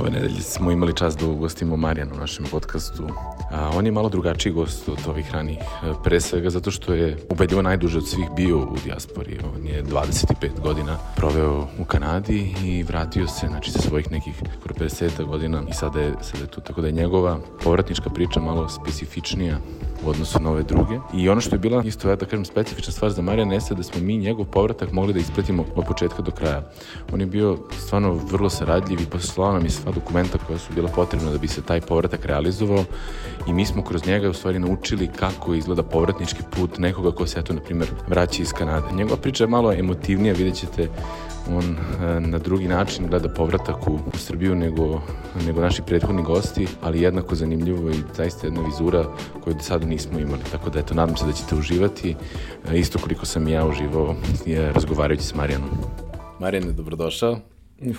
Ove nedelje smo imali čast da ugostimo Marijana u našem podcastu. A, on je malo drugačiji gost od ovih ranih, pre svega zato što je ubedljivo najduže od svih bio u dijaspori. On je 25 godina proveo u Kanadi i vratio se, znači, sa svojih nekih skoro 50 godina i sada je, sada je tu. Tako da je njegova povratnička priča malo specifičnija u odnosu na ove druge. I ono što je bila isto, ja da kažem, specifična stvar za Marijana jeste da smo mi njegov povratak mogli da ispratimo od početka do kraja. On je bio stvarno vrlo saradljiv i poslao nam je sva dokumenta koja su bila potrebna da bi se taj povratak realizovao i mi smo kroz njega u stvari naučili kako izgleda povratnički put nekoga ko se, eto, na primjer, vraća iz Kanade. Njegova priča je malo emotivnija, vidjet ćete on e, na drugi način gleda povratak u, u Srbiju nego, nego naši prethodni gosti, ali jednako zanimljivo i zaista jedna vizura koju do sada nismo imali. Tako da eto, nadam se da ćete uživati, e, isto koliko sam i ja uživao je, razgovarajući s Marijanom. Marijan, dobrodošao.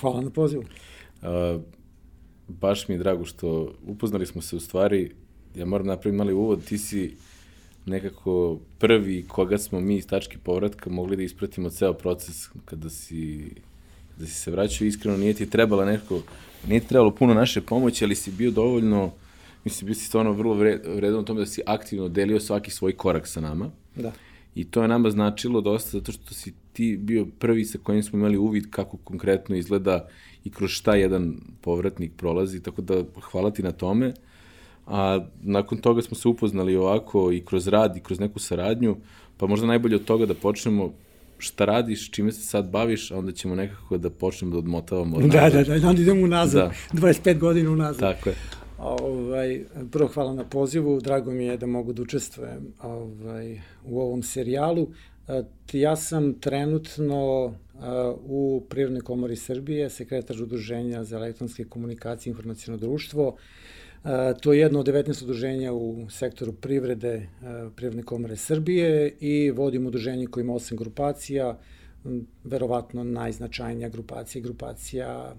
Hvala na pozivu. Uh, baš mi je drago što upoznali smo se u stvari, ja moram napraviti mali uvod, ti si nekako prvi koga smo mi iz tačke povratka mogli da ispratimo ceo proces kada si, kada si se vraćao. Iskreno nije ti trebala neko, nije ti trebalo puno naše pomoći, ali si bio dovoljno, mislim, bio si stvarno vrlo vredan u tome da si aktivno delio svaki svoj korak sa nama. Da. I to je nama značilo dosta zato što si ti bio prvi sa kojim smo imali uvid kako konkretno izgleda i kroz šta jedan povratnik prolazi, tako da hvala ti na tome a nakon toga smo se upoznali ovako i kroz rad i kroz neku saradnju, pa možda najbolje od toga da počnemo šta radiš, čime se sad baviš, a onda ćemo nekako da počnemo da odmotavamo. Da, da, da, onda idemo unazad, da. 25 godina unazad. Tako je. Ovaj, prvo hvala na pozivu, drago mi je da mogu da učestvujem ovaj, u ovom serijalu. Ja sam trenutno u Prirodnoj komori Srbije, sekretar udruženja za elektronske komunikacije i informacijno društvo. To je jedno od 19 udruženja u sektoru privrede Privredne komore Srbije i vodim udruženje koje ima 8 grupacija, verovatno najznačajnija grupacija grupacija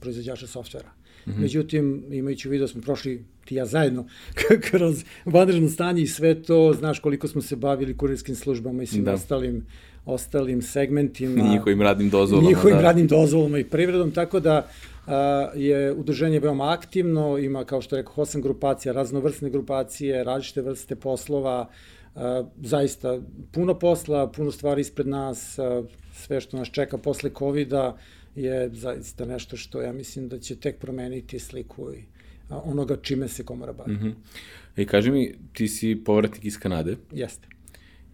proizvođača softvera. Mm -hmm. Međutim, imajući u vidu da smo prošli ti ja zajedno kroz vanredno stanje i sve to, znaš koliko smo se bavili kurirskim službama i svim da. ostalim ostalim segmentima. Njihovim radnim dozvolama. Njihovim da. radnim dozvolama i privredom, tako da je udruženje veoma aktivno, ima, kao što rekao, osam grupacija, raznovrsne grupacije, različite vrste poslova, zaista puno posla, puno stvari ispred nas, sve što nas čeka posle covid je zaista nešto što ja mislim da će tek promeniti sliku i onoga čime se komora bavi. Mm -hmm. I kaži mi, ti si povratnik iz Kanade. Jeste.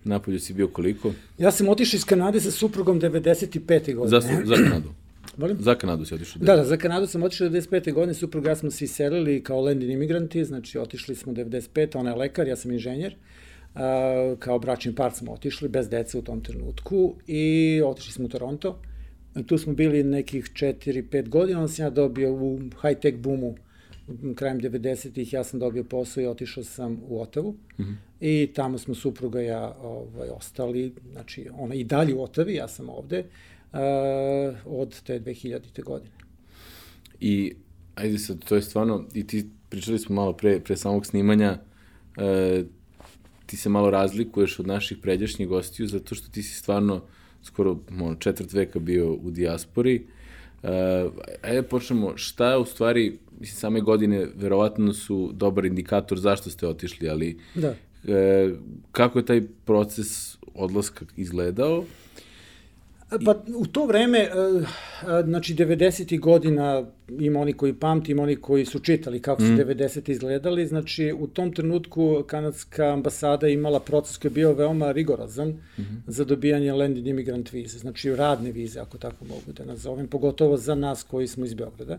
Napolju si bio koliko? Ja sam otišao iz Kanade sa suprugom 95. godine. Za, za Kanadu? Molim? Za Kanadu si otišao? Da, da, za Kanadu sam otišao 95. godine, suprug ja smo svi selili kao landin imigranti, znači otišli smo 95. Ona je lekar, ja sam inženjer. Uh, kao bračni par smo otišli, bez dece u tom trenutku i otišli smo u Toronto. Tu smo bili nekih 4-5 godina, onda sam ja dobio u high-tech boomu krajem 90-ih ja sam dobio posao i otišao sam u Otavu mm -hmm. i tamo smo supruga ja ovaj, ostali, znači ona i dalje u Otavi, ja sam ovde, uh, od te 2000. godine. I, ajde sad, to je stvarno, i ti pričali smo malo pre, pre samog snimanja, uh, ti se malo razlikuješ od naših pređašnjih gostiju, zato što ti si stvarno skoro ono, četvrt veka bio u dijaspori. Uh, ajde počnemo, šta je u stvari, mislim, same godine verovatno su dobar indikator zašto ste otišli, ali da. Uh, kako je taj proces odlaska izgledao Pa u to vreme, e, e, znači 90. godina ima oni koji pamti, ima oni koji su čitali kako su mm. 90. izgledali, znači u tom trenutku kanadska ambasada imala proces koji je bio veoma rigorazan mm -hmm. za dobijanje landed immigrant vize, znači radne vize, ako tako mogu da nazovem, pogotovo za nas koji smo iz Beograda.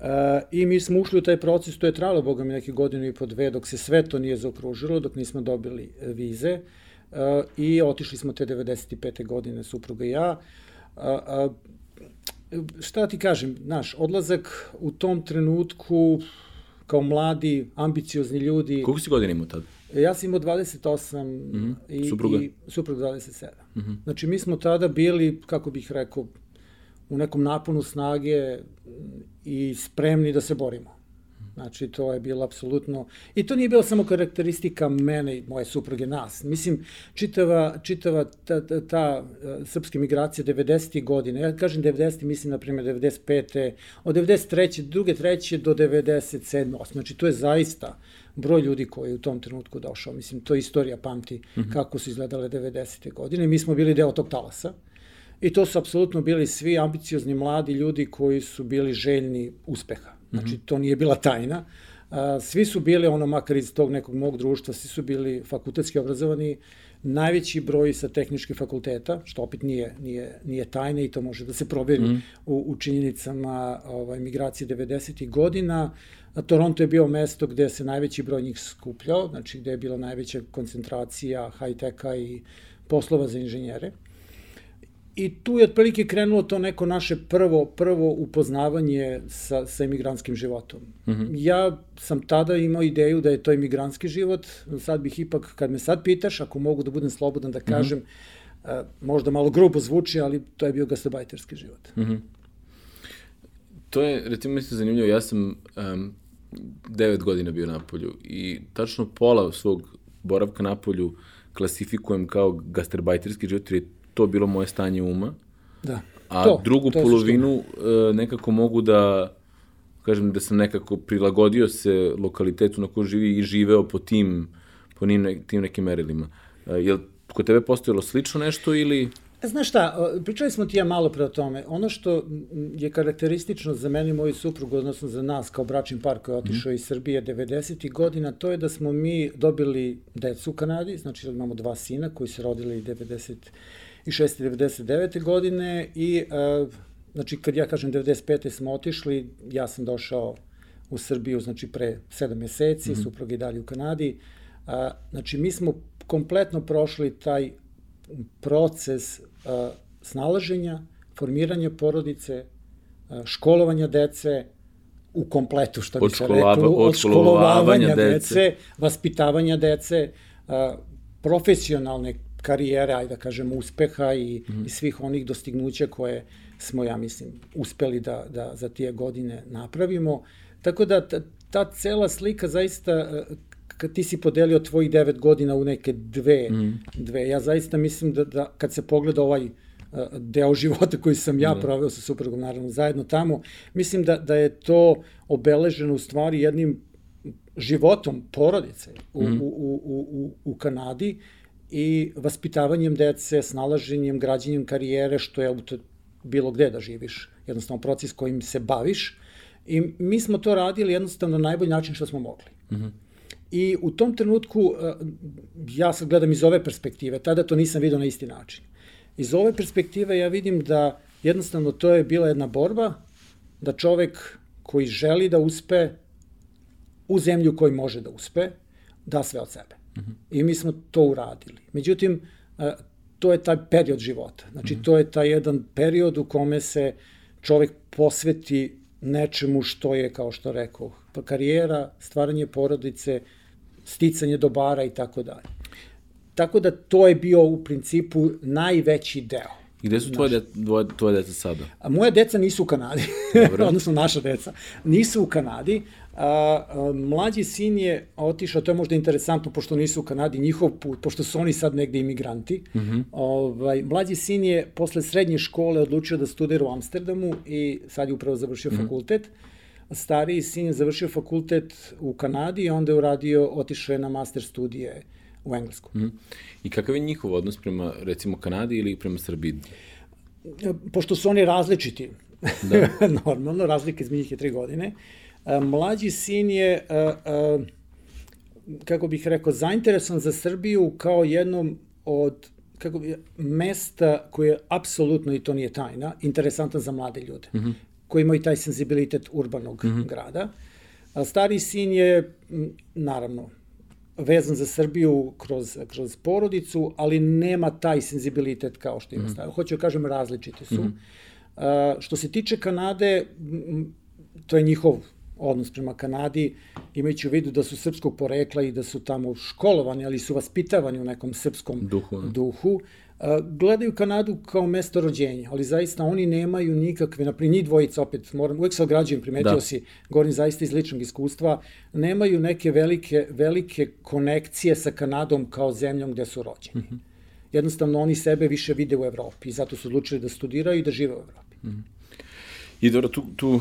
Uh, I mi smo ušli u taj proces, to je trajalo, boga mi, neke godinu i po dve, dok se sve to nije zaokružilo, dok nismo dobili vize. Uh, i otišli smo te 95. godine, supruga i ja. A, a, šta ti kažem, naš odlazak u tom trenutku kao mladi, ambiciozni ljudi... Koliko si godina imao tada? Ja sam imao 28 mm -hmm. i, supruga? i supruga 27. Mm -hmm. Znači, mi smo tada bili, kako bih rekao, u nekom naponu snage i spremni da se borimo. Znači, to je bilo apsolutno... I to nije bilo samo karakteristika mene i moje supruge, nas. Mislim, čitava, čitava ta, ta, ta uh, srpska migracija 90. godine, ja kažem 90. mislim, na primjer, 95. od 93. druge, treće do 97. Znači, to je zaista broj ljudi koji je u tom trenutku došao. Mislim, to je istorija pamti mm -hmm. kako su izgledale 90. godine. Mi smo bili deo tog talasa. I to su apsolutno bili svi ambiciozni mladi ljudi koji su bili željni uspeha. Znači, to nije bila tajna. Svi su bili, ono, makar iz tog nekog mog društva, svi su bili fakultetski obrazovani, najveći broj sa tehničkih fakulteta, što opet nije, nije, nije tajna i to može da se proveri mm. u, u činjenicama ovaj, migracije 90. godina. A Toronto je bio mesto gde se najveći broj njih skupljao, znači gde je bila najveća koncentracija high-teka i poslova za inženjere. I tu je otprilike krenulo to neko naše prvo prvo upoznavanje sa, sa imigrantskim životom. Mm -hmm. Ja sam tada imao ideju da je to imigrantski život, sad bih ipak, kad me sad pitaš, ako mogu da budem slobodan da mhm. kažem, mm -hmm. uh, možda malo grubo zvuči, ali to je bio gastarbajterski život. Mm -hmm. To je, recimo, mislim, zanimljivo, ja sam um, devet godina bio na polju i tačno pola svog boravka na polju klasifikujem kao gastarbajterski život, jer je to bilo moje stanje uma. Da. A to, drugu to polovinu što... E, nekako mogu da kažem da sam nekako prilagodio se lokalitetu na kojoj živi i živeo po tim, po nim, tim nekim merilima. E, je li kod tebe postojalo slično nešto ili... Znaš šta, pričali smo ti ja malo pre o tome. Ono što je karakteristično za mene i moju suprugu, odnosno za nas kao bračni par koji je otišao mm. iz Srbije 90. godina, to je da smo mi dobili decu u Kanadi, znači da imamo dva sina koji se rodili 90 i 699. godine i uh, znači kad ja kažem 95. smo otišli, ja sam došao u Srbiju znači pre 7 meseci, mm -hmm. suprug i dalje u Kanadi. Uh, znači mi smo kompletno prošli taj proces uh, snalaženja, formiranja porodice, uh, školovanja dece, u kompletu, što bi se reklo, od školovavanja dece, dece vaspitavanja dece, uh, profesionalne karijere, ajde da kažem, uspeha i, mm. i svih onih dostignuća koje smo, ja mislim, uspeli da, da za tije godine napravimo. Tako da ta, ta cela slika zaista, e, kad ti si podelio tvojih devet godina u neke dve, mm. dve ja zaista mislim da, da kad se pogleda ovaj e, deo života koji sam ja mm. proveo sa suprugom, naravno, zajedno tamo, mislim da, da je to obeleženo u stvari jednim životom porodice u, mm. u, u, u, u Kanadi, i vaspitavanjem dece, snalaženjem, građenjem karijere, što je bilo gde da živiš, jednostavno proces kojim se baviš. I mi smo to radili jednostavno na najbolji način što smo mogli. Mm -hmm. I u tom trenutku, e, ja sad gledam iz ove perspektive, tada to nisam vidio na isti način. Iz ove perspektive ja vidim da jednostavno to je bila jedna borba, da čovek koji želi da uspe u zemlju koji može da uspe, da sve od sebe. I mi smo to uradili. Međutim, e, to je taj period života. Znači, to je taj jedan period u kome se čovek posveti nečemu što je, kao što rekao, pa karijera, stvaranje porodice, sticanje dobara i tako dalje. Tako da to je bio u principu najveći deo. I gde su tvoje, de, dvoje, tvoje deca sada? A moje deca nisu u Kanadi, odnosno naša deca, nisu u Kanadi. A, a, mlađi sin je otišao, to je možda interesantno, pošto nisu u Kanadi, njihov put, pošto su oni sad negde imigranti. Mm -hmm. ovaj, mlađi sin je posle srednje škole odlučio da studira u Amsterdamu i sad je upravo završio mm -hmm. fakultet. Stariji sin je završio fakultet u Kanadi i onda je uradio, otišao je na master studije u Englesku. Mm. I kakav je njihov odnos prema, recimo, Kanadi ili prema Srbiji? Pošto su oni različiti, da. normalno, razlika između njih je tri godine, mlađi sin je, kako bih rekao, zainteresovan za Srbiju kao jednom od kako bi, mesta koje je apsolutno, i to nije tajna, interesantan za mlade ljude, mm -hmm. koji imaju taj senzibilitet urbanog mm -hmm. grada. A stari sin je, naravno, vezan za Srbiju kroz, kroz porodicu, ali nema taj senzibilitet kao što ima mm. stavio. Hoću da kažem, različite su. Mm. Uh, što se tiče Kanade, to je njihov odnos prema Kanadi, imajući u vidu da su srpskog porekla i da su tamo školovani, ali su vaspitavani u nekom srpskom duhu. duhu. gledaju Kanadu kao mesto rođenja, ali zaista oni nemaju nikakve, naprijed njih dvojica opet, moram, uvek se ograđujem, primetio da. si, govorim zaista iz ličnog iskustva, nemaju neke velike, velike konekcije sa Kanadom kao zemljom gde su rođeni. Mm -hmm. Jednostavno oni sebe više vide u Evropi i zato su odlučili da studiraju i da žive u Evropi. Mm -hmm. I dobro, tu, tu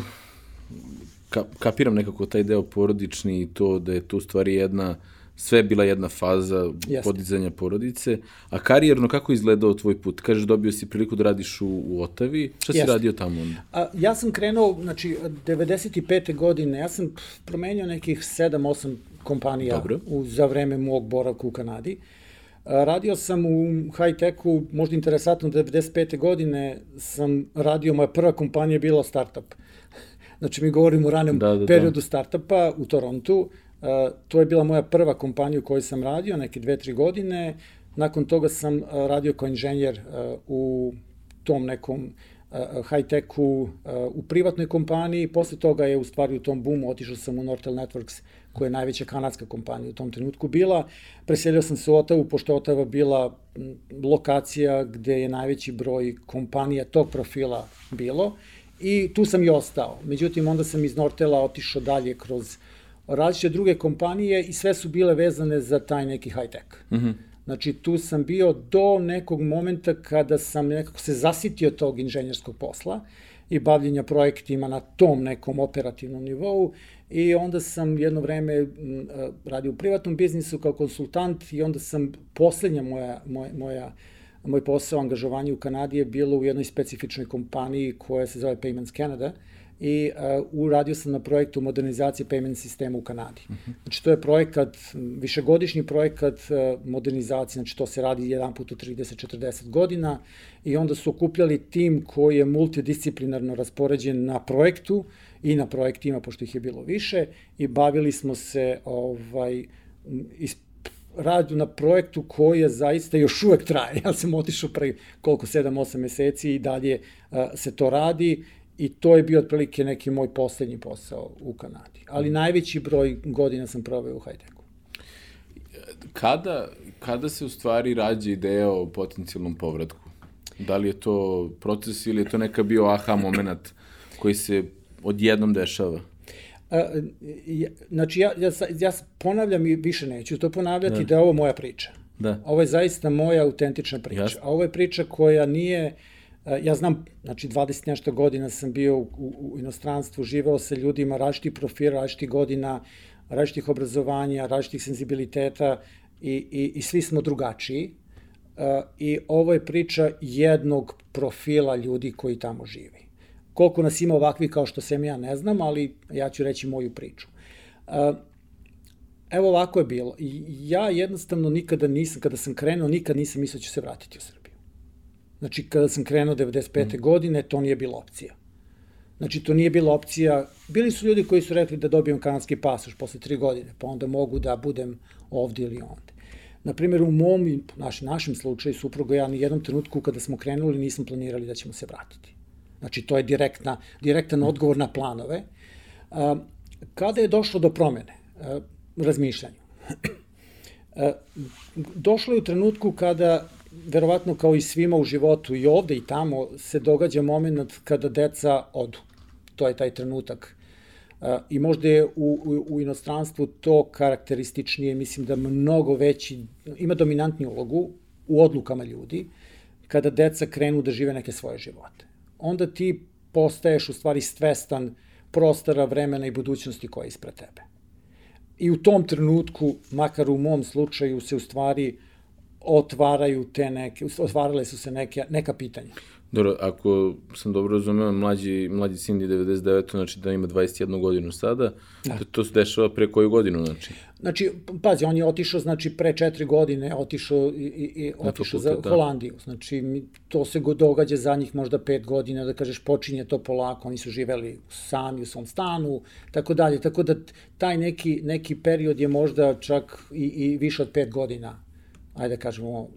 kapiram nekako taj deo porodični i to da je tu stvari jedna sve je bila jedna faza Jeste. podizanja porodice. A karijerno, kako je izgledao tvoj put? Kažeš, dobio si priliku da radiš u, u Otavi. Šta si Jeste. radio tamo onda? A, ja sam krenuo, znači, 95. godine, ja sam promenio nekih 7-8 kompanija Dobro. U, za vreme mog boravka u Kanadi. A, radio sam u high-techu, možda interesantno, 95. godine sam radio, moja prva kompanija je bila startup. Znači, mi govorimo o ranem da, da, da. periodu da. startupa u Torontu. Uh, to je bila moja prva kompanija u kojoj sam radio, neke dve, tri godine. Nakon toga sam uh, radio kao inženjer uh, u tom nekom high-techu u privatnoj kompaniji. Posle toga je u stvari u tom boomu otišao sam u Nortel Networks, koja je najveća kanadska kompanija u tom trenutku bila. Preselio sam se u Otavu, pošto Otava bila lokacija gde je najveći broj kompanija tog profila bilo i tu sam i ostao. Međutim, onda sam iz Nortela otišao dalje kroz različite druge kompanije i sve su bile vezane za taj neki high-tech. Mm -hmm. Znači, tu sam bio do nekog momenta kada sam nekako se zasitio tog inženjerskog posla i bavljenja projektima na tom nekom operativnom nivou i onda sam jedno vreme radio u privatnom biznisu kao konsultant i onda sam poslednja moja, moja, moja moj posao angažovanja u Kanadi je bilo u jednoj specifičnoj kompaniji koja se zove Payments Canada i uh, uradio sam na projektu modernizacije payment sistema u Kanadi. Uh mhm. -huh. Znači, to je projekat, višegodišnji projekat uh, modernizacije, znači to se radi jedan put u 30-40 godina i onda su okupljali tim koji je multidisciplinarno raspoređen na projektu i na projektima, pošto ih je bilo više, i bavili smo se ovaj, is, radu na projektu koji je zaista još uvek traje. Ja sam otišao pre koliko, 7-8 meseci i dalje uh, se to radi i to je bio otprilike neki moj poslednji posao u Kanadi. Ali mm. najveći broj godina sam proveo u Hajdeku. Kada, kada se u stvari rađe ideja o potencijalnom povratku? Da li je to proces ili je to neka bio aha moment koji se odjednom dešava? Znači, ja, ja, ja ponavljam i više neću to ponavljati da, da je ovo moja priča. Da. Ovo je zaista moja autentična priča. Jasne. A ovo je priča koja nije... Ja znam, znači 20 nešto godina sam bio u, u, u inostranstvu, živeo sa ljudima različitih profila, različitih godina, različitih obrazovanja, različitih senzibiliteta i, i, i svi smo drugačiji. I ovo je priča jednog profila ljudi koji tamo živi. Koliko nas ima ovakvi kao što sam ja, ne znam, ali ja ću reći moju priču. Evo ovako je bilo. Ja jednostavno nikada nisam, kada sam krenuo, nikad nisam mislio da ću se vratiti u Srbiju. Znači, kada sam krenuo 95. Mm. godine, to nije bila opcija. Znači, to nije bila opcija. Bili su ljudi koji su rekli da dobijem kanadski pasoš posle tri godine, pa onda mogu da budem ovde ili onde. Naprimjer, u mom, naš, našem slučaju, supruga ja ni jednom trenutku kada smo krenuli nismo planirali da ćemo se vratiti. Znači, to je direktna, direktan odgovor na planove. Kada je došlo do promene razmišljanja? Došlo je u trenutku kada, verovatno kao i svima u životu, i ovde i tamo, se događa moment kada deca odu. To je taj trenutak. I možda je u, u, u inostranstvu to karakterističnije, mislim da mnogo veći, ima dominantniju ulogu u odlukama ljudi, kada deca krenu da žive neke svoje živote onda ti postaješ u stvari svestan prostora, vremena i budućnosti koja je ispred tebe. I u tom trenutku, makar u mom slučaju, se u stvari otvaraju te neke, otvarale su se neke, neka pitanja. Dobro, ako sam dobro razumeo, mlađi, mlađi Cindy 99, znači da ima 21 godinu sada, da. to, to se dešava pre koju godinu, znači? Znači, pazi, on je otišao, znači, pre četiri godine, otišao, i, i, otišao za da. Holandiju. Znači, to se go događa za njih možda pet godina, da kažeš, počinje to polako, oni su živeli sami u svom stanu, tako dalje. Tako da taj neki, neki period je možda čak i, i više od pet godina, ajde da kažemo,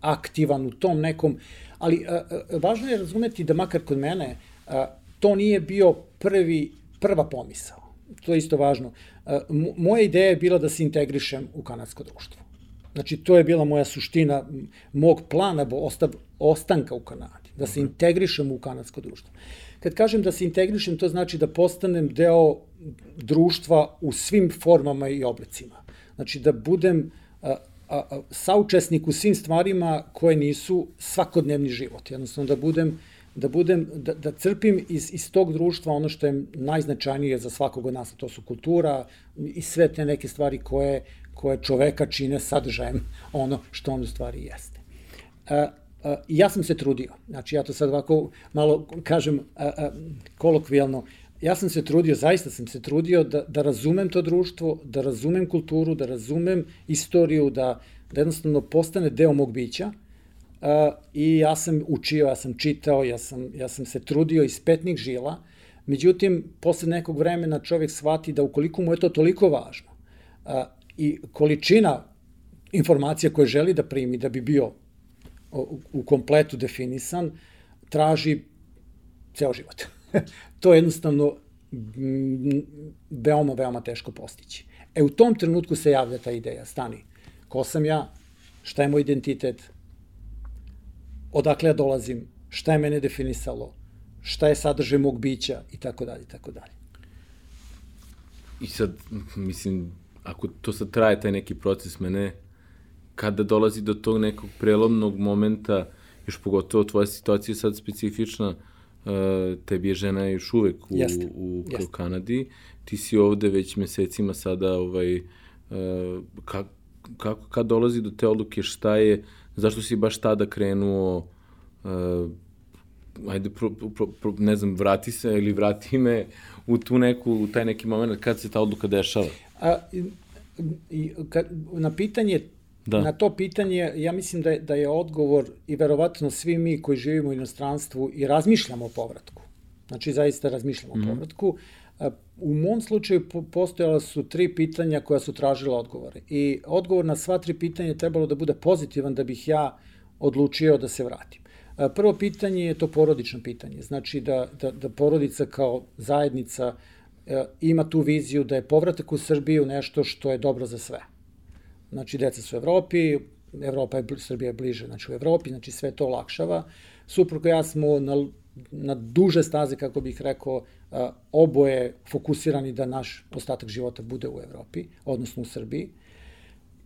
aktivan u tom nekom, ali a, a, važno je razumeti da makar kod mene a, to nije bio prvi, prva pomisao. To je isto važno. A, moja ideja je bila da se integrišem u kanadsko društvo. Znači, to je bila moja suština mog plana bo ostav, ostanka u Kanadi, da se integrišem u kanadsko društvo. Kad kažem da se integrišem, to znači da postanem deo društva u svim formama i oblicima. Znači, da budem a, a, a, saučesnik u svim stvarima koje nisu svakodnevni život. Jednostavno, da budem da budem, da, da crpim iz, iz tog društva ono što je najznačajnije za svakog od nas, to su kultura i sve te neke stvari koje, koje čoveka čine sadržajem ono što on u stvari jeste. A, a, ja sam se trudio, znači ja to sad ovako malo kažem a, a, kolokvijalno, ja sam se trudio, zaista sam se trudio da, da razumem to društvo, da razumem kulturu, da razumem istoriju, da, da jednostavno postane deo mog bića, I ja sam učio, ja sam čitao, ja sam, ja sam se trudio iz petnih žila, međutim, posle nekog vremena čovjek shvati da ukoliko mu je to toliko važno i količina informacija koje želi da primi da bi bio u, kompletu definisan, traži ceo život. to je jednostavno veoma, veoma teško postići. E, u tom trenutku se javlja ta ideja, stani, ko sam ja, šta je moj identitet, odakle ja dolazim, šta je mene definisalo, šta je sadržaj mog bića i tako dalje, i tako dalje. I sad, mislim, ako to sad traje taj neki proces mene, kada dolazi do tog nekog prelomnog momenta, još pogotovo tvoja situacija je sad specifična, uh, tebi je žena još uvek u, Jeste. u, u, u Kanadi, ti si ovde već mesecima sada, ovaj, uh, ka, kako, kad dolazi do te odluke, šta je, zašto si baš tada krenuo, uh, ajde, pro, pro, pro, ne znam, vrati se ili vrati me u tu neku, u taj neki moment kad se ta odluka dešava? A, i, ka, na pitanje Da. Na to pitanje, ja mislim da je, da je odgovor i verovatno svi mi koji živimo u inostranstvu i razmišljamo o povratku. Znači, zaista razmišljamo mm -hmm. o mhm. povratku. U mom slučaju postojala su tri pitanja koja su tražila odgovore. I odgovor na sva tri pitanja je trebalo da bude pozitivan da bih ja odlučio da se vratim. Prvo pitanje je to porodično pitanje. Znači da, da, da porodica kao zajednica ima tu viziju da je povratak u Srbiju nešto što je dobro za sve. Znači, deca su u Evropi, Evropa je, Srbija je bliže, znači u Evropi, znači sve to olakšava. Suprotno ja smo na, na duže staze, kako bih rekao, oboje fokusirani da naš ostatak života bude u Evropi, odnosno u Srbiji.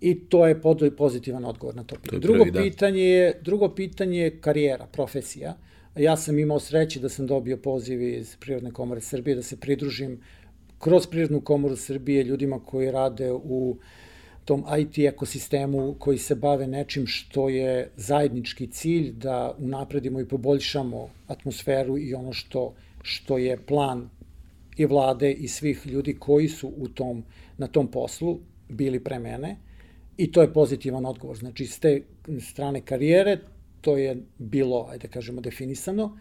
I to je pozitivan odgovor na to pitanje. Drugo, prvi, da. pitanje je, drugo pitanje je karijera, profesija. Ja sam imao sreće da sam dobio poziv iz Prirodne komore Srbije, da se pridružim kroz Prirodnu komoru Srbije ljudima koji rade u tom IT ekosistemu koji se bave nečim što je zajednički cilj da unapredimo i poboljšamo atmosferu i ono što što je plan i vlade i svih ljudi koji su u tom, na tom poslu bili pre mene i to je pozitivan odgovor. Znači, s te strane karijere to je bilo, ajde kažemo, definisano.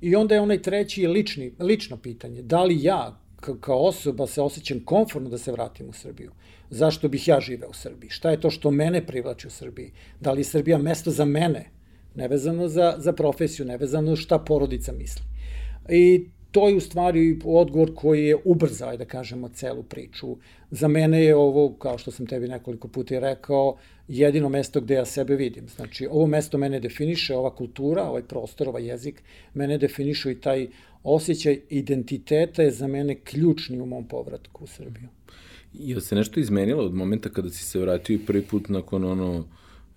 I onda je onaj treći lični, lično pitanje. Da li ja kao osoba se osjećam konforno da se vratim u Srbiju? Zašto bih ja živeo u Srbiji? Šta je to što mene privlači u Srbiji? Da li je Srbija mesto za mene? Nevezano za, za profesiju, nevezano šta porodica misli. I to je u stvari odgovor koji je ubrzao, da kažemo, celu priču. Za mene je ovo, kao što sam tebi nekoliko puta i rekao, jedino mesto gde ja sebe vidim. Znači, ovo mesto mene definiše, ova kultura, ovaj prostor, ovaj jezik, mene definišu i taj osjećaj identiteta je za mene ključni u mom povratku u Srbiju. Je se nešto izmenilo od momenta kada si se vratio i prvi put nakon ono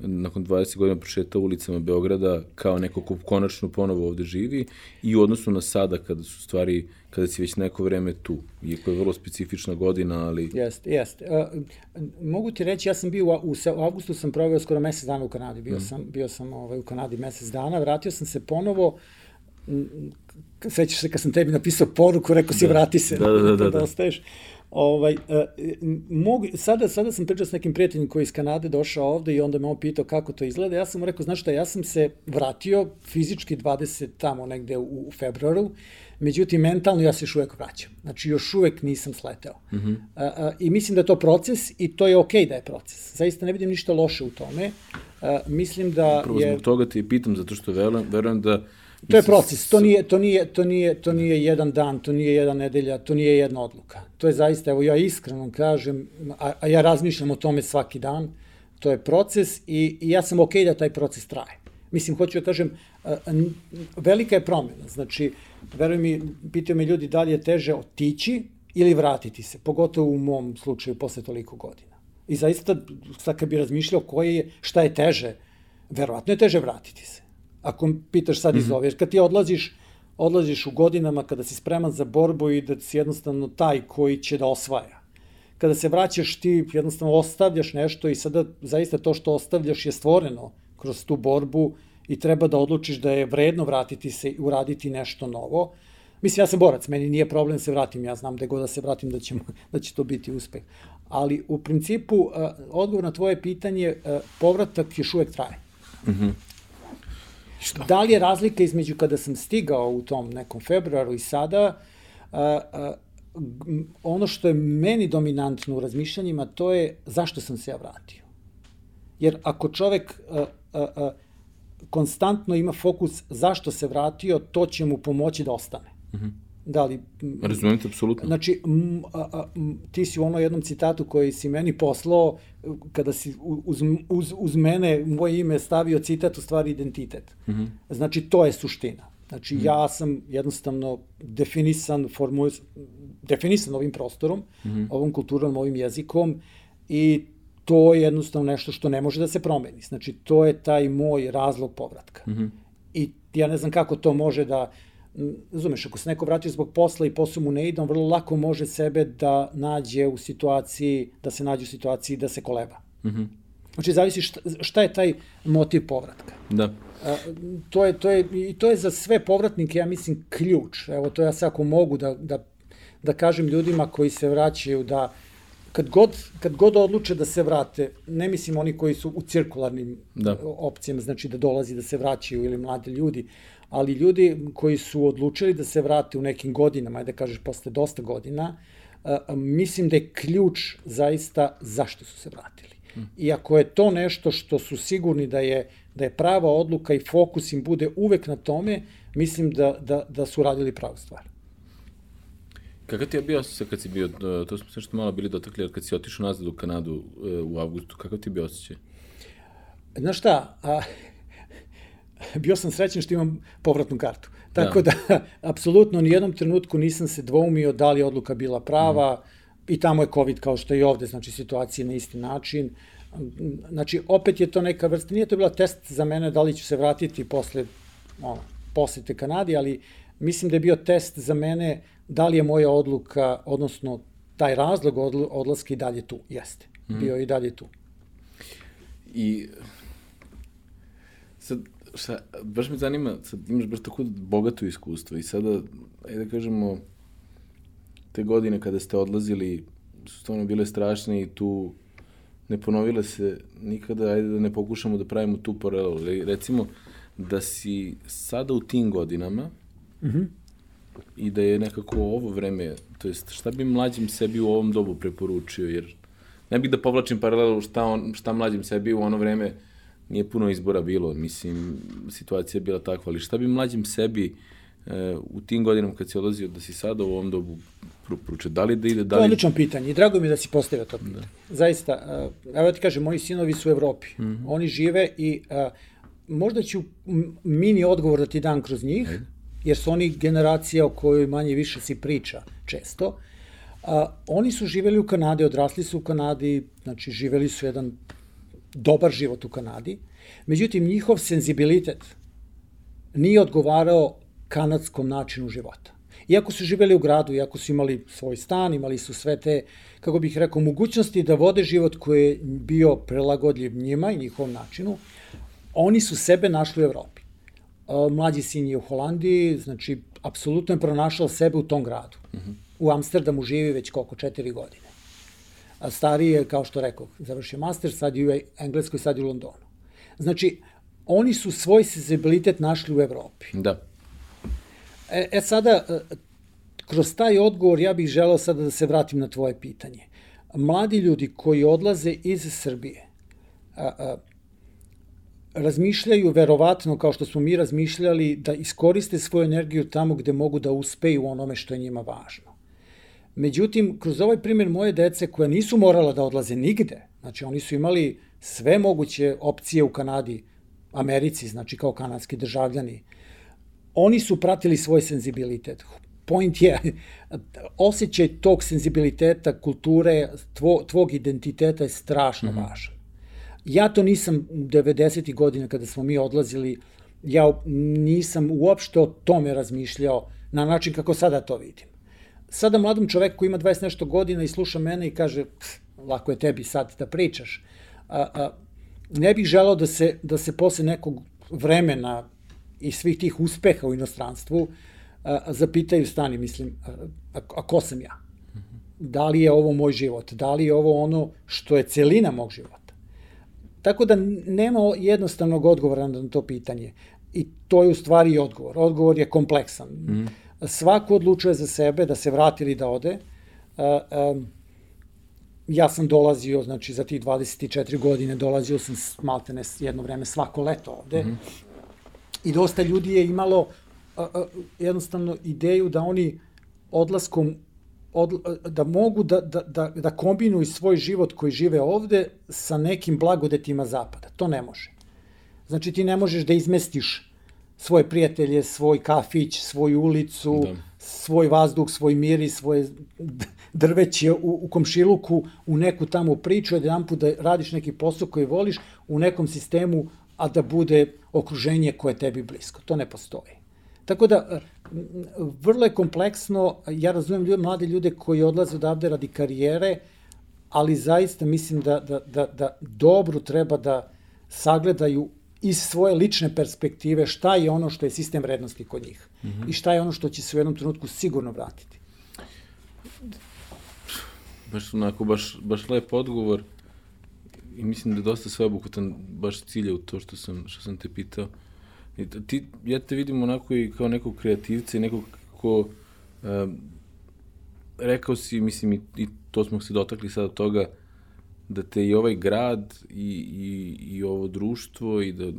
nakon 20 godina prošeta ulicama Beograda kao neko ko konačno ponovo ovde živi i u odnosu na sada kada su stvari, kada si već neko vreme tu, iako je vrlo specifična godina, ali... Jeste, jeste. Uh, mogu ti reći, ja sam bio, u, u avgustu sam proveo skoro mesec dana u Kanadi, bio mm. sam, bio sam ovaj, u Kanadi mesec dana, vratio sam se ponovo, sećaš se kad sam tebi napisao poruku, rekao si da. vrati se, da, da, da, da, da. ostaješ. Ovaj, uh, mogu, sada, sada sam pričao s nekim prijateljem koji je iz Kanade došao ovde i onda me on pitao kako to izgleda. Ja sam mu rekao, znaš šta, ja sam se vratio fizički 20 tamo negde u, u februaru, međutim mentalno ja se još uvek vraćam. Znači još uvek nisam sleteo. Mm -hmm. uh, uh, I mislim da je to proces i to je okej okay da je proces. Zaista ne vidim ništa loše u tome. Uh, mislim da Upravo je... zbog toga ti pitam, zato što verujem, verujem da To je proces, to nije, to, nije, to, nije, to nije jedan dan, to nije jedna nedelja, to nije jedna odluka. To je zaista, evo ja iskreno kažem, a, a ja razmišljam o tome svaki dan, to je proces i, i ja sam okej okay da taj proces traje. Mislim, hoću da kažem, velika je promjena. Znači, veruj mi, pitaju me ljudi da li je teže otići ili vratiti se, pogotovo u mom slučaju posle toliko godina. I zaista, sad kad bi razmišljao koje je, šta je teže, verovatno je teže vratiti se. Ako pitaš sad iz mhm. ove, jer kad ti odlaziš, odlaziš u godinama kada si spreman za borbu i da si jednostavno taj koji će da osvaja. Kada se vraćaš ti jednostavno ostavljaš nešto i sada zaista to što ostavljaš je stvoreno kroz tu borbu i treba da odlučiš da je vredno vratiti se i uraditi nešto novo. Mislim, ja sam borac, meni nije problem da se vratim, ja znam da god da se vratim da, ćemo, da će to biti uspeh. Ali u principu, odgovor na tvoje pitanje, povratak još uvek traje. Mm -hmm. Što? Da li je razlika između kada sam stigao u tom nekom februaru i sada, uh, uh, ono što je meni dominantno u razmišljanjima, to je zašto sam se ja vratio. Jer ako čovek uh, uh, uh, konstantno ima fokus zašto se vratio, to će mu pomoći da ostane. Mm -hmm. Da li... Razumijem te, apsolutno. Znači, m, a, a, m, ti si u ono jednom citatu koji si meni poslao, kada si uz, uz, uz mene moje ime stavio citat, u stvari identitet. Mm -hmm. Znači, to je suština. Znači, mm -hmm. ja sam jednostavno definisan, formu, definisan ovim prostorom, mm -hmm. ovom kulturom, ovim jezikom i to je jednostavno nešto što ne može da se promeni. Znači, to je taj moj razlog povratka. Mm -hmm. I ja ne znam kako to može da, razumeš, ako se neko vratio zbog posla i posao mu ne ide, on vrlo lako može sebe da nađe u situaciji, da se nađe u situaciji da se koleba. Mm -hmm. Znači, zavisi šta, šta je taj motiv povratka. Da. A, to je, to je, I to je za sve povratnike, ja mislim, ključ. Evo, to ja sad ako mogu da, da, da kažem ljudima koji se vraćaju da kad god, kad god odluče da se vrate, ne mislim oni koji su u cirkularnim da. opcijama, znači da dolazi da se vraćaju ili mlade ljudi, ali ljudi koji su odlučili da se vrate u nekim godinama, ajde da kažeš posle dosta godina, mislim da je ključ zaista zašto su se vratili. Hmm. I ako je to nešto što su sigurni da je, da je prava odluka i fokus im bude uvek na tome, mislim da, da, da su radili pravu stvar. Kakav ti je bio osjećaj kad si bio, to smo se što malo bili dotakli, kad si otišao nazad u Kanadu e, u avgustu, kakav ti je bio osjećaj? Znaš šta, a, bio sam srećen što imam povratnu kartu. Tako da, da apsolutno ni jednom trenutku nisam se dvoumio da li je odluka bila prava mm. i tamo je COVID kao što je i ovde, znači situacija na isti način. Znači, opet je to neka vrsta, nije to bila test za mene da li ću se vratiti posle ono, posete Kanadi, ali mislim da je bio test za mene da li je moja odluka, odnosno taj razlog odlaska i dalje tu, jeste. Mm. Bio i dalje tu. I sad, šta, baš me zanima, sad imaš baš tako bogato iskustvo i sada, ajde da kažemo, te godine kada ste odlazili su stvarno bile strašne i tu ne ponovile se nikada, ajde da ne pokušamo da pravimo tu paralelu. Recimo, da si sada u tim godinama, mm -hmm i da je nekako ovo vreme, to jest šta bi mlađim sebi u ovom dobu preporučio, jer ne bih da povlačim paralelu šta, on, šta mlađim sebi u ono vreme nije puno izbora bilo, mislim, situacija je bila takva, ali šta bi mlađim sebi e, u tim godinama kad si odlazio da si sada u ovom dobu preporučio, da li da ide, da li... To je odlično pitanje i drago mi je da si postavio to pitanje. Da. Zaista, evo ti kažem, moji sinovi su u Evropi, mm -hmm. oni žive i uh, možda ću mini odgovor da ti dam kroz njih, Ajde jer su oni generacija o kojoj manje više si priča često. A, oni su živeli u Kanadi, odrasli su u Kanadi, znači živeli su jedan dobar život u Kanadi. Međutim, njihov senzibilitet nije odgovarao kanadskom načinu života. Iako su živeli u gradu, iako su imali svoj stan, imali su sve te, kako bih rekao, mogućnosti da vode život koji je bio prelagodljiv njima i njihovom načinu, oni su sebe našli u Evropi mlađi sin je u Holandiji, znači, apsolutno je pronašao sebe u tom gradu. -hmm. U Amsterdamu živi već koliko, četiri godine. A stariji je, kao što rekao, završio master, sad je u Engleskoj, sad je u Londonu. Znači, oni su svoj sensibilitet našli u Evropi. Da. E, e sada, e, kroz taj odgovor ja bih želeo sada da se vratim na tvoje pitanje. Mladi ljudi koji odlaze iz Srbije, a, a, razmišljaju verovatno kao što smo mi razmišljali da iskoriste svoju energiju tamo gde mogu da uspeju onome što je njima važno. Međutim, kroz ovaj primjer moje dece koja nisu morala da odlaze nigde, znači oni su imali sve moguće opcije u Kanadi, Americi, znači kao kanadski državljani, oni su pratili svoj senzibilitet. Point je, osjećaj tog senzibiliteta, kulture, tvo, tvog identiteta je strašno mm -hmm. važan. Ja to nisam 90. godina kada smo mi odlazili, ja nisam uopšte o tome razmišljao na način kako sada to vidim. Sada mladom čoveku koji ima 20 nešto godina i sluša mene i kaže, lako je tebi sad da pričaš, a, a, ne bih želao da se, da se posle nekog vremena i svih tih uspeha u inostranstvu a, zapitaju stani, mislim, a, a, ko sam ja? Da li je ovo moj život? Da li je ovo ono što je celina mog života? Tako da nema jednostavnog odgovora na to pitanje. I to je u stvari odgovor. Odgovor je kompleksan. Mm. Svako odlučuje za sebe da se vrati ili da ode. Ja sam dolazio, znači za tih 24 godine dolazio sam maltene jedno vreme svako leto ovde. Mm -hmm. I dosta ljudi je imalo jednostavno ideju da oni odlaskom od, da mogu da, da, da, da kombinuju svoj život koji žive ovde sa nekim blagodetima zapada. To ne može. Znači ti ne možeš da izmestiš svoje prijatelje, svoj kafić, svoju ulicu, da. svoj vazduh, svoj mir i svoje drveće u, u komšiluku u neku tamo priču, jedan put da radiš neki posao koji voliš u nekom sistemu, a da bude okruženje koje je tebi blisko. To ne postoji. Tako da, vrlo je kompleksno, ja razumem ljude, mlade ljude koji odlaze odavde radi karijere, ali zaista mislim da, da, da, da dobro treba da sagledaju iz svoje lične perspektive šta je ono što je sistem vrednosti kod njih mm -hmm. i šta je ono što će se u jednom trenutku sigurno vratiti. Baš onako, baš, baš lep odgovor i mislim da je dosta sveobuhvatan baš cilja u to što sam, što sam te pitao. I ti, ja te vidim onako i kao nekog kreativca i nekog ko um, rekao si, mislim, i, i to smo se dotakli sada toga, da te i ovaj grad i, i, i ovo društvo i da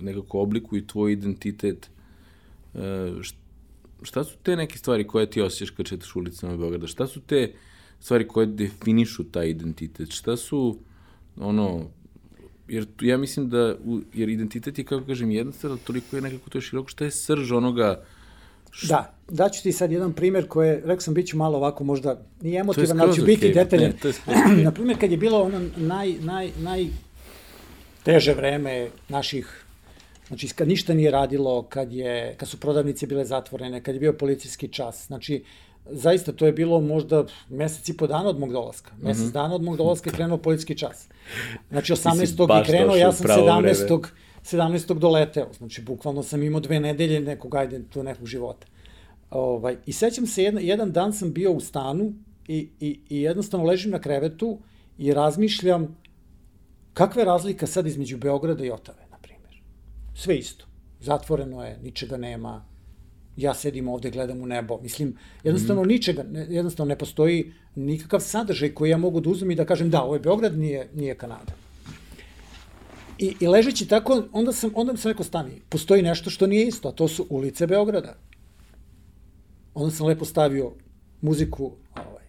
nekako oblikuju tvoj identitet. Uh, šta su te neke stvari koje ti osjećaš kad četaš ulicama Beograda? Šta su te stvari koje definišu taj identitet? Šta su ono jer ja mislim da, jer identitet je, kako kažem, jednostavno, toliko je nekako to je široko, šta je srž onoga. Da, daću ti sad jedan primer koji, rekao sam, bit ću malo ovako možda, nije emotivan, ali ću biti okay, detaljan. Ne, Na primjer, kad je bilo ono naj, naj, naj teže vreme naših, znači kad ništa nije radilo, kad, je, kad su prodavnice bile zatvorene, kad je bio policijski čas, znači zaista to je bilo možda mesec i po dana od mog dolaska. Mesec mm -hmm. dana od mog dolaska je krenuo policijski čas. Znači 18. je krenuo, ja sam 17. Vreme. 17. doleteo. Znači bukvalno sam imao dve nedelje nekog, ajde, tu nekog života. Ovaj, I sećam se, jedan, jedan dan sam bio u stanu i, i, i jednostavno ležim na krevetu i razmišljam kakva je razlika sad između Beograda i Otave, na primjer. Sve isto. Zatvoreno je, ničega nema, ja sedim ovde, gledam u nebo. Mislim, jednostavno mm. ničega, jednostavno ne postoji nikakav sadržaj koji ja mogu da uzmem i da kažem da, ovo je Beograd, nije, nije Kanada. I, I ležeći tako, onda sam, onda sam rekao, stani, postoji nešto što nije isto, a to su ulice Beograda. Onda sam lepo stavio muziku ovaj,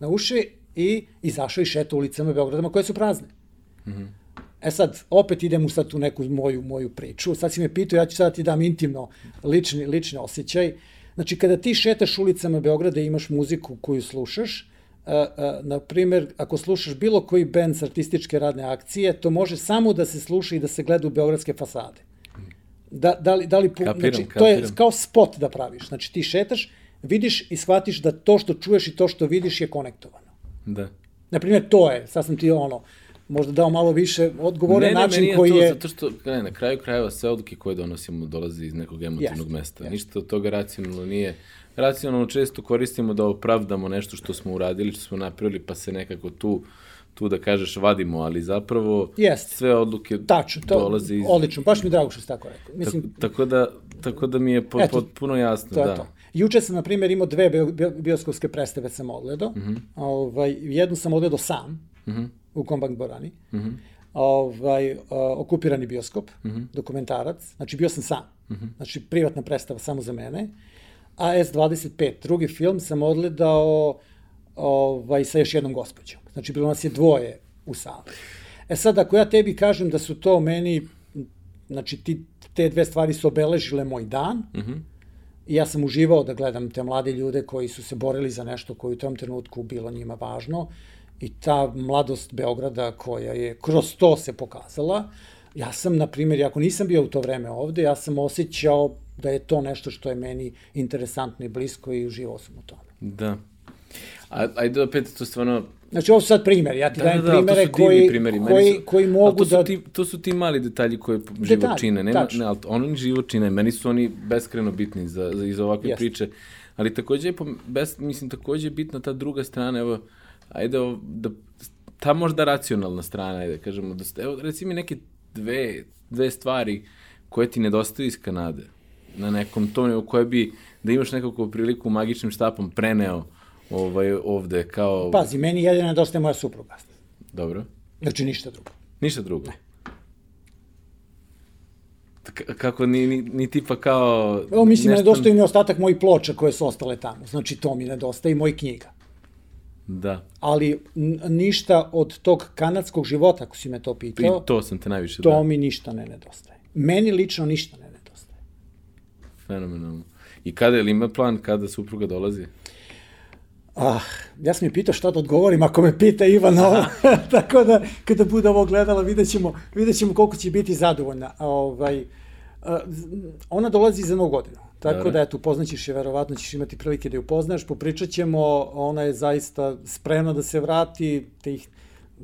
na uši i izašao i šetao ulicama Beogradama koje su prazne. Mm -hmm. E sad, opet idem u sad tu neku moju, moju priču. Sad si me pitao, ja ću sad da ti dam intimno lični, lični osjećaj. Znači, kada ti šetaš ulicama Beograda i imaš muziku koju slušaš, na primer, ako slušaš bilo koji band s artističke radne akcije, to može samo da se sluša i da se gleda u beogradske fasade. Da, da li, da li, kapiram, znači, kapiram. to je kao spot da praviš. Znači, ti šetaš, vidiš i shvatiš da to što čuješ i to što vidiš je konektovano. Da. Naprimjer, to je, sad sam ti ono, možda dao malo više odgovore ne, način ne, koji to, je... Zato što, ne, na kraju krajeva sve odluke koje donosimo dolaze iz nekog emotivnog yes, mesta. Yes. Ništa od toga racionalno nije. Racionalno često koristimo da opravdamo nešto što smo uradili, što smo napravili, pa se nekako tu tu da kažeš vadimo, ali zapravo Jest. sve odluke Tačno, to, dolaze iz... Odlično, baš mi drago što si tako rekao. Mislim, tako, tako, da, tako da mi je po, eto, potpuno jasno. To da. to. Juče sam, na primjer, imao dve bioskopske predstave sam odgledao. Mm -hmm. ovaj, jednu sam odgledao sam, mm -hmm u Kombank Borani. Mm -hmm. ovaj, uh, okupirani bioskop, mm -hmm. dokumentarac. Znači, bio sam sam. Mm -hmm. Znači, privatna predstava samo za mene. A S25, drugi film, sam odgledao ovaj, sa još jednom gospođom. Znači, bilo nas je dvoje u sali. E sad, ako ja tebi kažem da su to meni, znači ti, te dve stvari su obeležile moj dan, mm -hmm. i ja sam uživao da gledam te mlade ljude koji su se borili za nešto koje u tom trenutku bilo njima važno, i ta mladost Beograda koja je kroz to se pokazala, ja sam, na primjer, ako nisam bio u to vreme ovde, ja sam osjećao da je to nešto što je meni interesantno i blisko i uživao sam u tome. Da. A, ajde opet, to stvarno... Znači, ovo su sad primjer, ja ti da, dajem da, da, primere koji, primeri. koji, su, koji mogu to su da... Ti, to su ti mali detalji koje detalji, život čine. Nema, ne, ali oni život čine, meni su oni beskreno bitni za, za, iz ovakve Jest. priče. Ali takođe je, bes, mislim, takođe je bitna ta druga strana, evo, ajde, da, ta možda racionalna strana, ajde, kažemo, da, evo, reci mi neke dve, dve stvari koje ti nedostaju iz Kanade na nekom tonu koje bi, da imaš nekako priliku magičnim štapom preneo ovaj, ovde kao... Pazi, meni jedina nedostaje moja supruga. Dobro. Znači ništa drugo. Ništa drugo? Ne. K kako ni, ni, ni tipa kao... Evo, mislim, nešto... nedostaje mi ostatak mojih ploča koje su ostale tamo. Znači, to mi nedostaje i mojih knjiga. Da. Ali ništa od tog kanadskog života, ako si me to pitao... I to sam te najviše to da. Mi ništa ne nedostaje. Meni lično ništa ne nedostaje. Fenomenalno. I kada, ili ima plan kada supruga dolazi? Ah, ja sam mi pitao šta da odgovorim ako me pita Ivan ovo. Tako da, kada bude ovo gledala, vidjet ćemo, vidjet ćemo koliko će biti zadovoljna. Ovaj, ona dolazi za novu godinu. Tako Dobre. da, eto, upoznaćeš je, verovatno ćeš imati prilike da ju upoznaš, popričat ćemo, ona je zaista spremna da se vrati, tih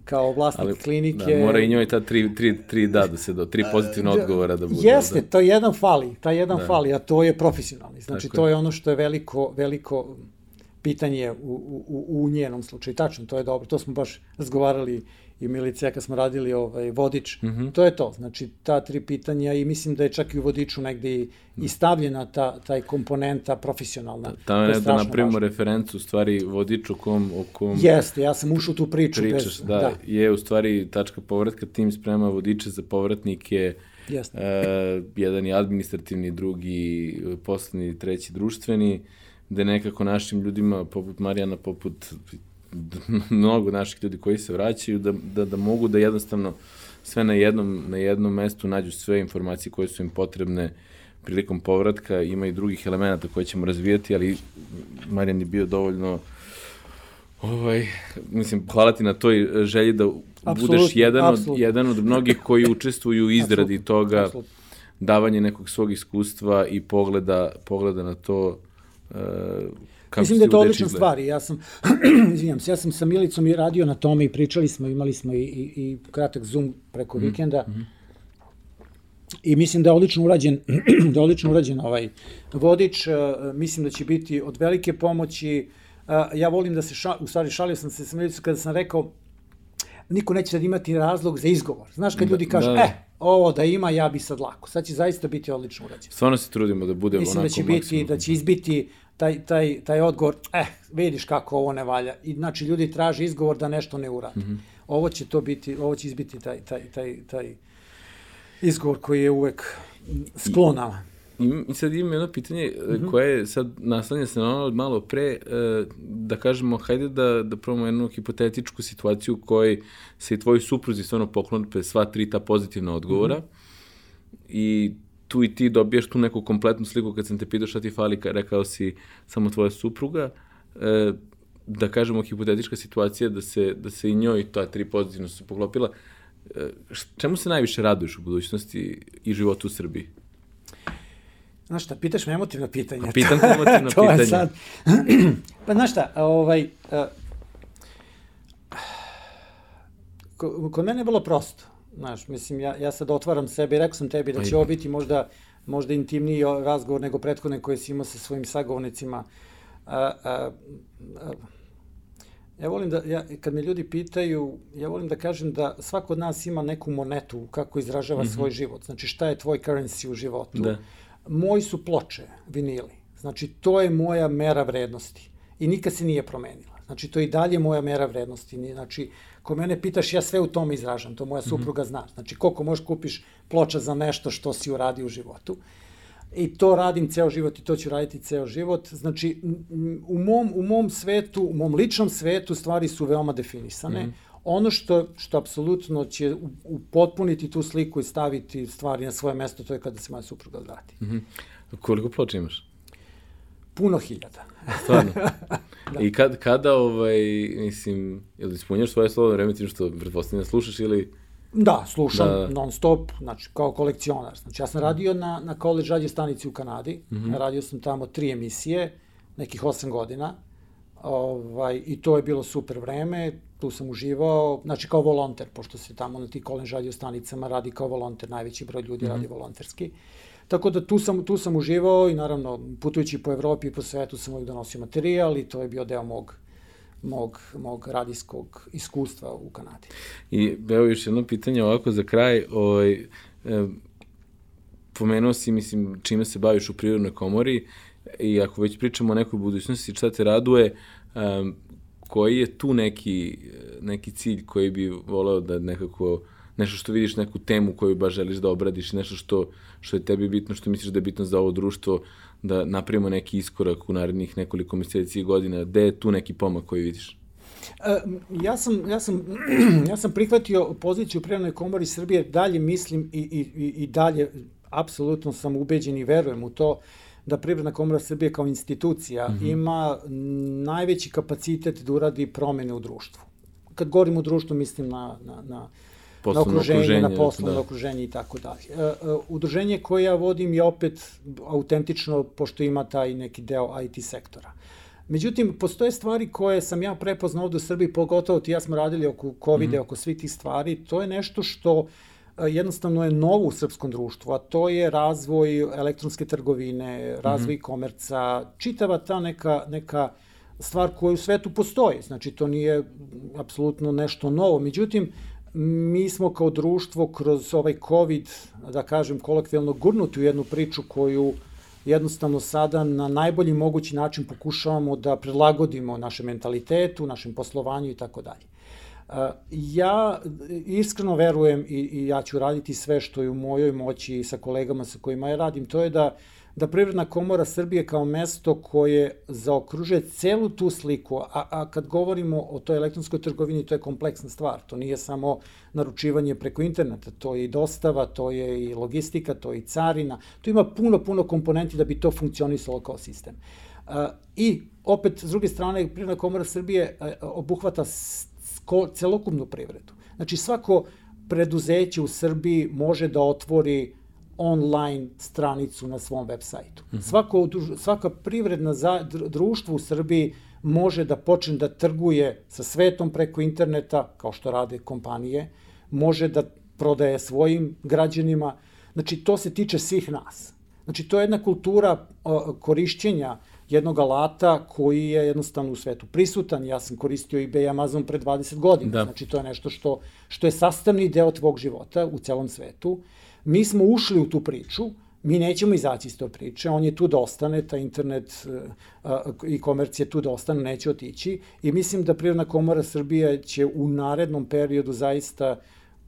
kao vlasnik Ali, klinike. Da, mora i njoj ta tri, tri, tri da, da se do, tri pozitivna da, odgovora da bude. Jeste, da. to jedan fali, ta jedan da. fali, a to je profesionalni. Znači, Tako to je. je ono što je veliko, veliko pitanje u, u, u njenom slučaju. Tačno, to je dobro, to smo baš razgovarali i Milicija kad smo radili ovaj vodič, mm -hmm. to je to. Znači ta tri pitanja i mislim da je čak i u vodiču negde i, i stavljena ta taj komponenta profesionalna. Tamo je da napravimo referencu u stvari vodiču kom o kom Jeste, ja sam ušao tu priču pričaš, bez, da, da, je u stvari tačka povratka tim sprema vodiče za povratnike. Jeste. Uh, jedan je administrativni, drugi poslednji, treći društveni, gde nekako našim ljudima poput Marijana, poput mnogo naših ljudi koji se vraćaju, da, da, da mogu da jednostavno sve na jednom, na jednom mestu nađu sve informacije koje su im potrebne prilikom povratka. Ima i drugih elemenata koje ćemo razvijati, ali Marijan je bio dovoljno Ovaj, mislim, hvala ti na toj želji da absolutno, budeš jedan absolutno. od, jedan od mnogih koji učestvuju u izradi absolutno, toga, absolutno. davanje nekog svog iskustva i pogleda, pogleda na to uh, Kako Mislim da je to odlična stvar. Ja sam, izvinjam se, ja sam sa Milicom i radio na tome i pričali smo, imali smo i, i, i kratak Zoom preko mm. vikenda. Mm. I mislim da je odlično urađen, da je odlično urađen ovaj vodič. Uh, mislim da će biti od velike pomoći. Uh, ja volim da se, ša, u stvari šalio sam se sa Milicom kada sam rekao niko neće da imati razlog za izgovor. Znaš, kad da, ljudi kažu, da, da. eh, ovo da ima, ja bi sad lako. Sad će zaista biti odlično urađeno. Stvarno se trudimo da bude Mislim onako da će biti, da će izbiti taj, taj, taj odgovor, eh, vidiš kako ovo ne valja. I, znači, ljudi traže izgovor da nešto ne urade. Mm -hmm. Ovo će to biti, ovo će izbiti taj, taj, taj, taj izgovor koji je uvek sklonama. I, I sad imam jedno pitanje mm -hmm. koje je sad naslanja se na ono od malo pre, e, da kažemo, hajde da, da probamo jednu hipotetičku situaciju u kojoj se i tvoji supruzi stvarno poklonupe sva tri ta pozitivna odgovora mm -hmm. i tu i ti dobijaš tu neku kompletnu sliku kad sam te pitao šta ti fali, rekao si samo tvoja supruga, e, da kažemo hipotetička situacija da se, da se i njoj ta tri pozitivno su poklopila, e, čemu se najviše raduješ u budućnosti i životu u Srbiji? Znaš šta, pitaš me emotivno pitanje. A pitam te emotivno to sad. pa znaš šta, ovaj, uh, kod mene je bilo prosto. Znaš, mislim, ja, ja sad otvaram sebe i rekao sam tebi da će ovo biti možda, možda intimniji razgovor nego prethodne koje si imao sa svojim sagovornicima. A, a, a, ja volim da, ja, kad me ljudi pitaju, ja volim da kažem da svako od nas ima neku monetu kako izražava mm -hmm. svoj život. Znači, šta je tvoj currency u životu? Da. Moji su ploče, vinili. Znači, to je moja mera vrednosti. I nikad se nije promenila. Znači, to je i dalje moja mera vrednosti. Znači, ko mene pitaš, ja sve u tome izražam, to moja mhm. supruga zna. Znači, koliko možeš kupiš ploča za nešto što si uradio u životu. i to radim ceo život i to ću raditi ceo život. Znači, u mom, u mom svetu, u mom ličnom svetu stvari su veoma definisane. Mm. Ono što, što apsolutno će upotpuniti tu sliku i staviti stvari na svoje mesto, to je kada se moja supruga vrati. Mm -hmm. Koliko ploča imaš? Puno hiljada. Stvarno? da. I kad, kada, ovaj, mislim, jel ispunjaš svoje slobodno vreme tim što pretpostavljam da slušaš ili... Da, slušam da. non stop, znači kao kolekcionar. Znači ja sam radio na, na college radio stanici u Kanadi, mm -hmm. radio sam tamo tri emisije, nekih osam godina, ovaj, i to je bilo super vreme, tu sam uživao, znači kao volonter, pošto se tamo na ti college radio stanicama radi kao volonter, najveći broj ljudi mm -hmm. radi volonterski. Tako da tu sam, tu sam uživao i naravno putujući po Evropi i po svetu sam uvijek donosio materijal i to je bio deo mog mog, mog radijskog iskustva u Kanadi. I evo još jedno pitanje ovako za kraj. Ovaj, e, pomenuo si, mislim, čime se baviš u Prirodnoj komori i ako već pričamo o nekoj budućnosti, šta te raduje, koji je tu neki, neki cilj koji bi voleo da nekako nešto što vidiš, neku temu koju baš želiš da obradiš, nešto što, što je tebi bitno, što misliš da je bitno za ovo društvo, da napravimo neki iskorak u narednih nekoliko meseci i godina, gde je tu neki pomak koji vidiš? E, ja, sam, ja, sam, ja sam prihvatio poziciju u komori Srbije, dalje mislim i, i, i dalje apsolutno sam ubeđen i verujem u to da Privredna komora Srbije kao institucija mm -hmm. ima najveći kapacitet da uradi promene u društvu. Kad govorim o društvu, mislim na, na, na na okruženje, okruženje na poslovno da. okruženje i tako dalje. E, e, udruženje koje ja vodim je opet autentično, pošto ima taj neki deo IT sektora. Međutim, postoje stvari koje sam ja prepoznao ovde u Srbiji, pogotovo ti ja smo radili oko COVID-a, mm -hmm. oko svih tih stvari, to je nešto što e, jednostavno je novo u srpskom društvu, a to je razvoj elektronske trgovine, razvoj mm -hmm. komerca, čitava ta neka, neka stvar koja u svetu postoji. Znači, to nije apsolutno nešto novo. Međutim, mi smo kao društvo kroz ovaj COVID, da kažem kolokvijalno, gurnuti u jednu priču koju jednostavno sada na najbolji mogući način pokušavamo da prilagodimo našem mentalitetu, našem poslovanju i tako dalje. Ja iskreno verujem i, i ja ću raditi sve što je u mojoj moći sa kolegama sa kojima ja radim, to je da da Privredna komora Srbije kao mesto koje zaokružuje celu tu sliku, a, a kad govorimo o toj elektronskoj trgovini, to je kompleksna stvar, to nije samo naručivanje preko interneta, to je i dostava, to je i logistika, to je i carina, to ima puno, puno komponenti da bi to funkcionisalo kao sistem. I opet, s druge strane, Privredna komora Srbije obuhvata celokupnu privredu. Znači, svako preduzeće u Srbiji može da otvori online stranicu na svom web sajtu. Mm -hmm. Svako, svaka privredna za, društvo u Srbiji može da počne da trguje sa svetom preko interneta, kao što rade kompanije, može da prodaje svojim građanima. Znači, to se tiče svih nas. Znači, to je jedna kultura o, korišćenja jednog alata koji je jednostavno u svetu prisutan. Ja sam koristio eBay i Amazon pre 20 godina. Da. Znači, to je nešto što, što je sastavni deo tvog života u celom svetu. Mi smo ušli u tu priču, mi nećemo izaći iz to priče, on je tu da ostane, ta internet i komercija je tu da ostane, neće otići i mislim da Prirodna komora Srbije će u narednom periodu zaista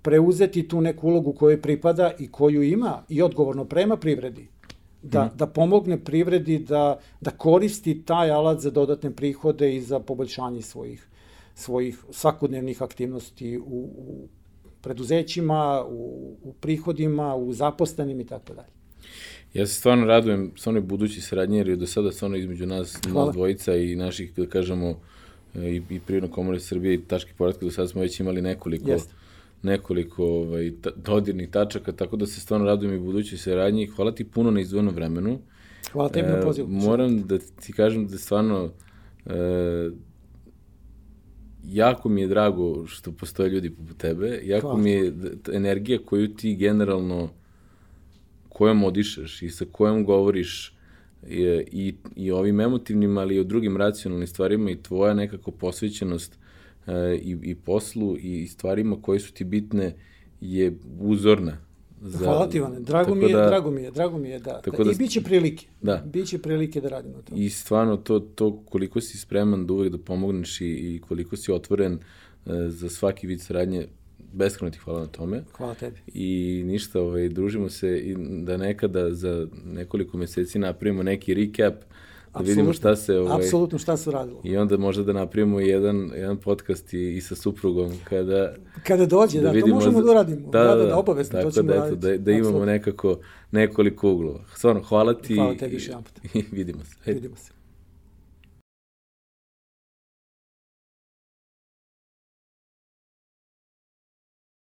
preuzeti tu neku ulogu koju pripada i koju ima i odgovorno prema privredi. Da, mm. da pomogne privredi da, da koristi taj alat za dodatne prihode i za poboljšanje svojih, svojih svakodnevnih aktivnosti u, u preduzećima, u, u prihodima, u zapostanim i tako dalje. Ja se stvarno radujem stvarno budući saradnje, jer je do sada stvarno između nas, nas dvojica i naših, da kažemo, i, i Prirodna komora Srbije i Tački poradka, do sada smo već imali nekoliko, Jeste. nekoliko ovaj, ta, dodirnih tačaka, tako da se stvarno radujem i budući saradnji. Hvala ti puno na izdvojenom vremenu. Hvala tebi na pozivu. E, moram da ti kažem da stvarno e, jako mi je drago što postoje ljudi poput tebe, jako Hvala. mi je energija koju ti generalno, kojom odišeš i sa kojom govoriš i, i, i ovim emotivnim, ali i o drugim racionalnim stvarima i tvoja nekako posvećenost e, i, i poslu i stvarima koje su ti bitne je uzorna Za, Hvala ti, Ivane. Drago mi je, da, drago mi je, drago mi je, da. Tako da, I biće prilike. Da. Biće prilike da radimo to. I stvarno to, to koliko si spreman da uvek da pomogneš i, i koliko si otvoren uh, za svaki vid saradnje, beskreno ti hvala na tome. Hvala tebi. I ništa, ovaj, družimo se i da nekada za nekoliko meseci napravimo neki recap da vidimo šta se... Ovaj, Apsolutno šta se radilo. I onda možda da napravimo jedan, jedan podcast i, i sa suprugom kada... Kada dođe, da, da to možemo da uradimo. Da, da, da, da obavezno, tako to ćemo da, eto, raditi. da, da imamo nekako nekoliko uglova. Stvarno, hvala ti. Hvala tebi još jedan put. I vidimo se. Vidimo se.